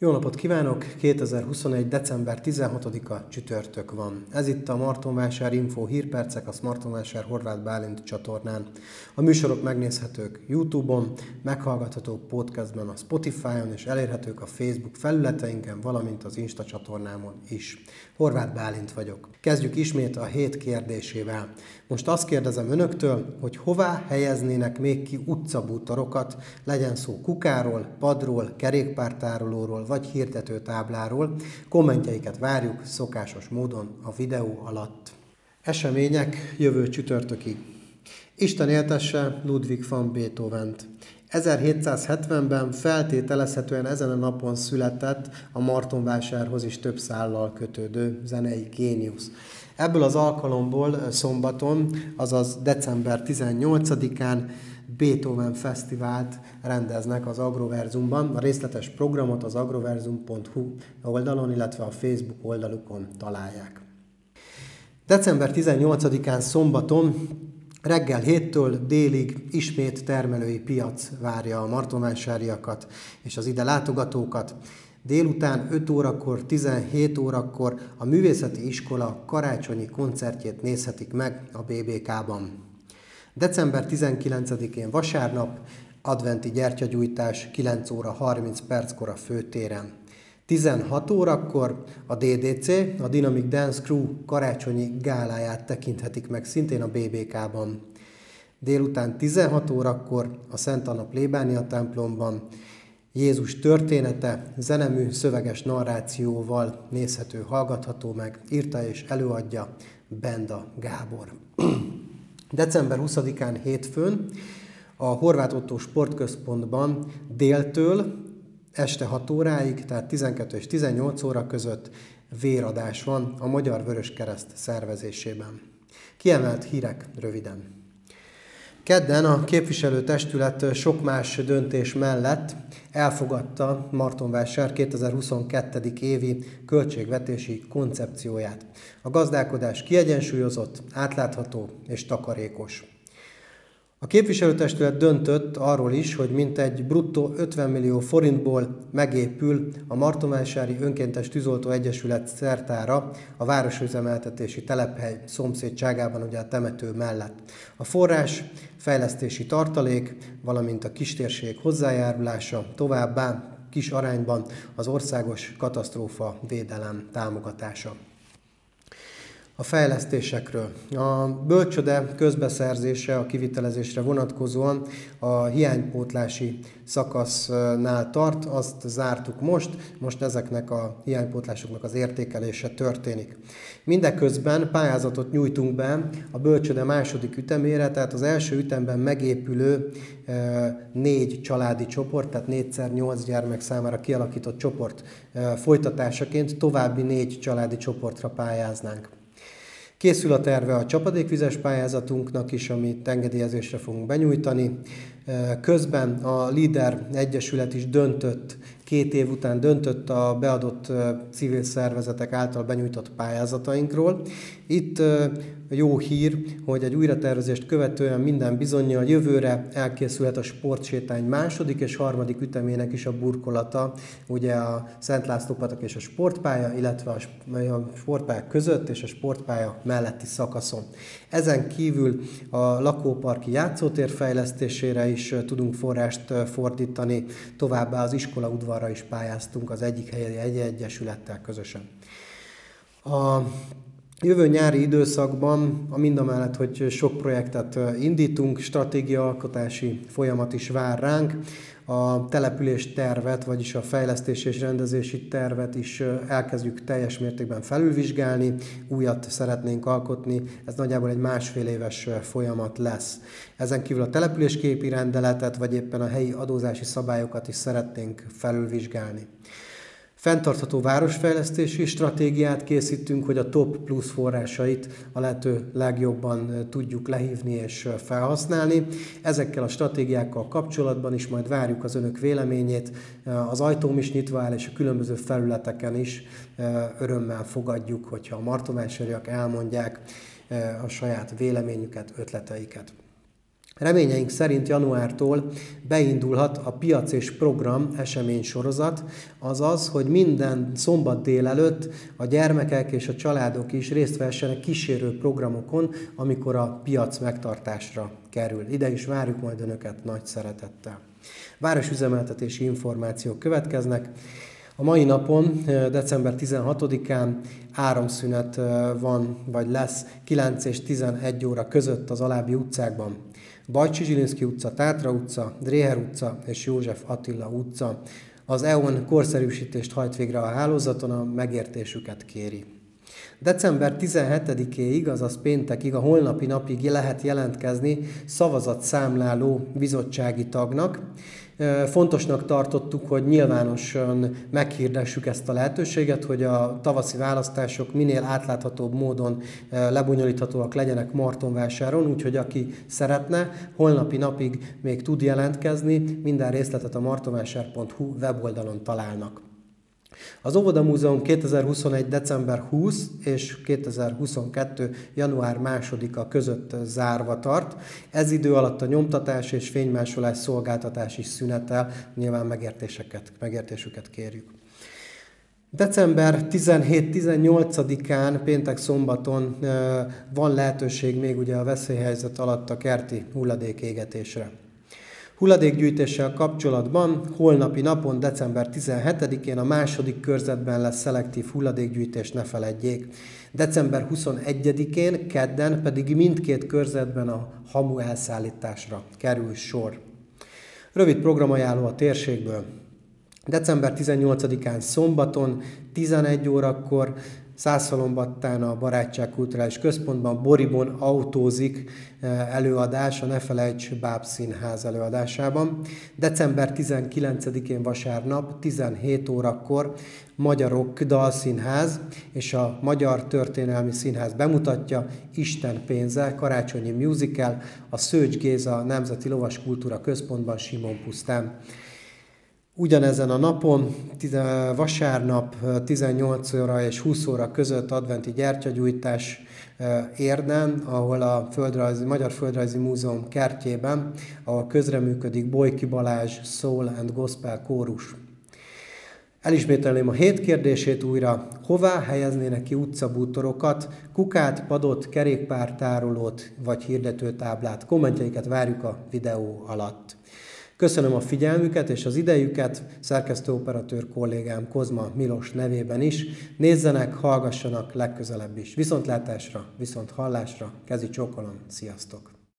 Jó napot kívánok! 2021. december 16-a csütörtök van. Ez itt a Martonvásár Info hírpercek a Martonvásár Horváth Bálint csatornán. A műsorok megnézhetők YouTube-on, meghallgathatók podcastben a Spotify-on és elérhetők a Facebook felületeinken, valamint az Insta csatornámon is. Horváth Bálint vagyok. Kezdjük ismét a hét kérdésével. Most azt kérdezem önöktől, hogy hová helyeznének még ki utcabútorokat, legyen szó kukáról, padról, kerékpártárolóról vagy hirdetőtábláról. Kommentjeiket várjuk szokásos módon a videó alatt. Események jövő csütörtökig. Isten éltesse Ludwig van Beethoven-t. 1770-ben feltételezhetően ezen a napon született a Martonvásárhoz is több szállal kötődő zenei géniusz. Ebből az alkalomból szombaton, azaz december 18-án Beethoven Fesztivált rendeznek az Agroverzumban. A részletes programot az agroverzum.hu oldalon, illetve a Facebook oldalukon találják. December 18-án szombaton Reggel héttől délig ismét termelői piac várja a martonvásáriakat és az ide látogatókat. Délután 5 órakor, 17 órakor a Művészeti Iskola karácsonyi koncertjét nézhetik meg a BBK-ban. December 19-én vasárnap adventi gyertyagyújtás 9 óra 30 perckor a főtéren. 16 órakor a DDC, a Dynamic Dance Crew karácsonyi gáláját tekinthetik meg szintén a BBK-ban. Délután 16 órakor a Szent Anna plébánia templomban Jézus története zenemű szöveges narrációval nézhető, hallgatható meg, írta és előadja Benda Gábor. December 20-án hétfőn a Horváth Otto Sportközpontban déltől este 6 óráig, tehát 12 és 18 óra között véradás van a Magyar Vörös Kereszt szervezésében. Kiemelt hírek röviden. Kedden a képviselőtestület sok más döntés mellett elfogadta Martonvásár 2022. évi költségvetési koncepcióját. A gazdálkodás kiegyensúlyozott, átlátható és takarékos. A képviselőtestület döntött arról is, hogy mintegy bruttó 50 millió forintból megépül a Martonvásári Önkéntes Tűzoltó Egyesület szertára a városüzemeltetési telephely szomszédságában, ugye a temető mellett. A forrás fejlesztési tartalék, valamint a kistérség hozzájárulása továbbá kis arányban az országos katasztrófa védelem támogatása a fejlesztésekről. A bölcsöde közbeszerzése a kivitelezésre vonatkozóan a hiánypótlási szakasznál tart, azt zártuk most, most ezeknek a hiánypótlásoknak az értékelése történik. Mindeközben pályázatot nyújtunk be a bölcsöde második ütemére, tehát az első ütemben megépülő e, négy családi csoport, tehát négyszer nyolc gyermek számára kialakított csoport e, folytatásaként további négy családi csoportra pályáznánk. Készül a terve a csapadékvizes pályázatunknak is, amit engedélyezésre fogunk benyújtani. Közben a LIDER Egyesület is döntött, két év után döntött a beadott civil szervezetek által benyújtott pályázatainkról. Itt jó hír, hogy egy újratervezést követően minden bizonyal jövőre elkészülhet a sportsétány második és harmadik ütemének is a burkolata, ugye a Szent László patak és a sportpálya, illetve a sportpálya között és a sportpálya melletti szakaszon. Ezen kívül a lakóparki játszótér fejlesztésére is tudunk forrást fordítani, továbbá az iskola udvarra is pályáztunk az egyik helyi egy egyesülettel közösen. A Jövő nyári időszakban, a mindamellett, hogy sok projektet indítunk, stratégiaalkotási folyamat is vár ránk, a település tervet, vagyis a fejlesztési és rendezési tervet is elkezdjük teljes mértékben felülvizsgálni, újat szeretnénk alkotni, ez nagyjából egy másfél éves folyamat lesz. Ezen kívül a településképi rendeletet, vagy éppen a helyi adózási szabályokat is szeretnénk felülvizsgálni. Fenntartható városfejlesztési stratégiát készítünk, hogy a top plusz forrásait a lehető legjobban tudjuk lehívni és felhasználni. Ezekkel a stratégiákkal kapcsolatban is majd várjuk az önök véleményét. Az ajtóm is nyitva áll, és a különböző felületeken is örömmel fogadjuk, hogyha a martonáseriak elmondják a saját véleményüket, ötleteiket. Reményeink szerint januártól beindulhat a piac és program esemény sorozat, azaz, hogy minden szombat délelőtt a gyermekek és a családok is részt vessenek kísérő programokon, amikor a piac megtartásra kerül. Ide is várjuk majd Önöket nagy szeretettel. Városüzemeltetési információk következnek. A mai napon, december 16-án áramszünet van, vagy lesz 9 és 11 óra között az alábbi utcákban. Bajcsi Zsilinszki utca, Tátra utca, Dréher utca és József Attila utca. Az EON korszerűsítést hajt végre a hálózaton, a megértésüket kéri. December 17-éig, azaz péntekig, a holnapi napig lehet jelentkezni szavazatszámláló bizottsági tagnak. Fontosnak tartottuk, hogy nyilvánosan meghirdessük ezt a lehetőséget, hogy a tavaszi választások minél átláthatóbb módon lebonyolíthatóak legyenek Martonvásáron, úgyhogy aki szeretne, holnapi napig még tud jelentkezni, minden részletet a martonvásár.hu weboldalon találnak. Az Óvoda Múzeum 2021. december 20 és 2022. január 2-a között zárva tart. Ez idő alatt a nyomtatás és fénymásolás szolgáltatás is szünetel, nyilván megértéseket, megértésüket kérjük. December 17-18-án, péntek szombaton van lehetőség még ugye a veszélyhelyzet alatt a kerti hulladékégetésre. Hulladékgyűjtéssel kapcsolatban holnapi napon, december 17-én a második körzetben lesz szelektív hulladékgyűjtés, ne feledjék. December 21-én, kedden pedig mindkét körzetben a hamu elszállításra kerül sor. Rövid programajánló a térségből. December 18-án szombaton 11 órakor Szászalombattán a Barátság Kulturális Központban Boribon autózik eh, előadás a Ne Felejts Báb Színház előadásában. December 19-én vasárnap 17 órakor Magyarok Dalszínház és a Magyar Történelmi Színház bemutatja Isten pénze, karácsonyi musical, a Szőcs Géza Nemzeti Lovas Kultúra Központban Simon Pusztán. Ugyanezen a napon, vasárnap 18 óra és 20 óra között adventi gyertyagyújtás Érden, ahol a Földrajzi, Magyar Földrajzi Múzeum kertjében, ahol közreműködik Bojki Balázs Soul and Gospel kórus. Elismételném a hét kérdését újra. Hová helyeznének ki utcabútorokat, kukát, padot, kerékpártárolót vagy hirdetőtáblát? Kommentjeiket várjuk a videó alatt. Köszönöm a figyelmüket és az idejüket, szerkesztőoperatőr kollégám Kozma Milos nevében is. Nézzenek, hallgassanak legközelebb is. Viszontlátásra, viszont hallásra, kezi csókolom, sziasztok!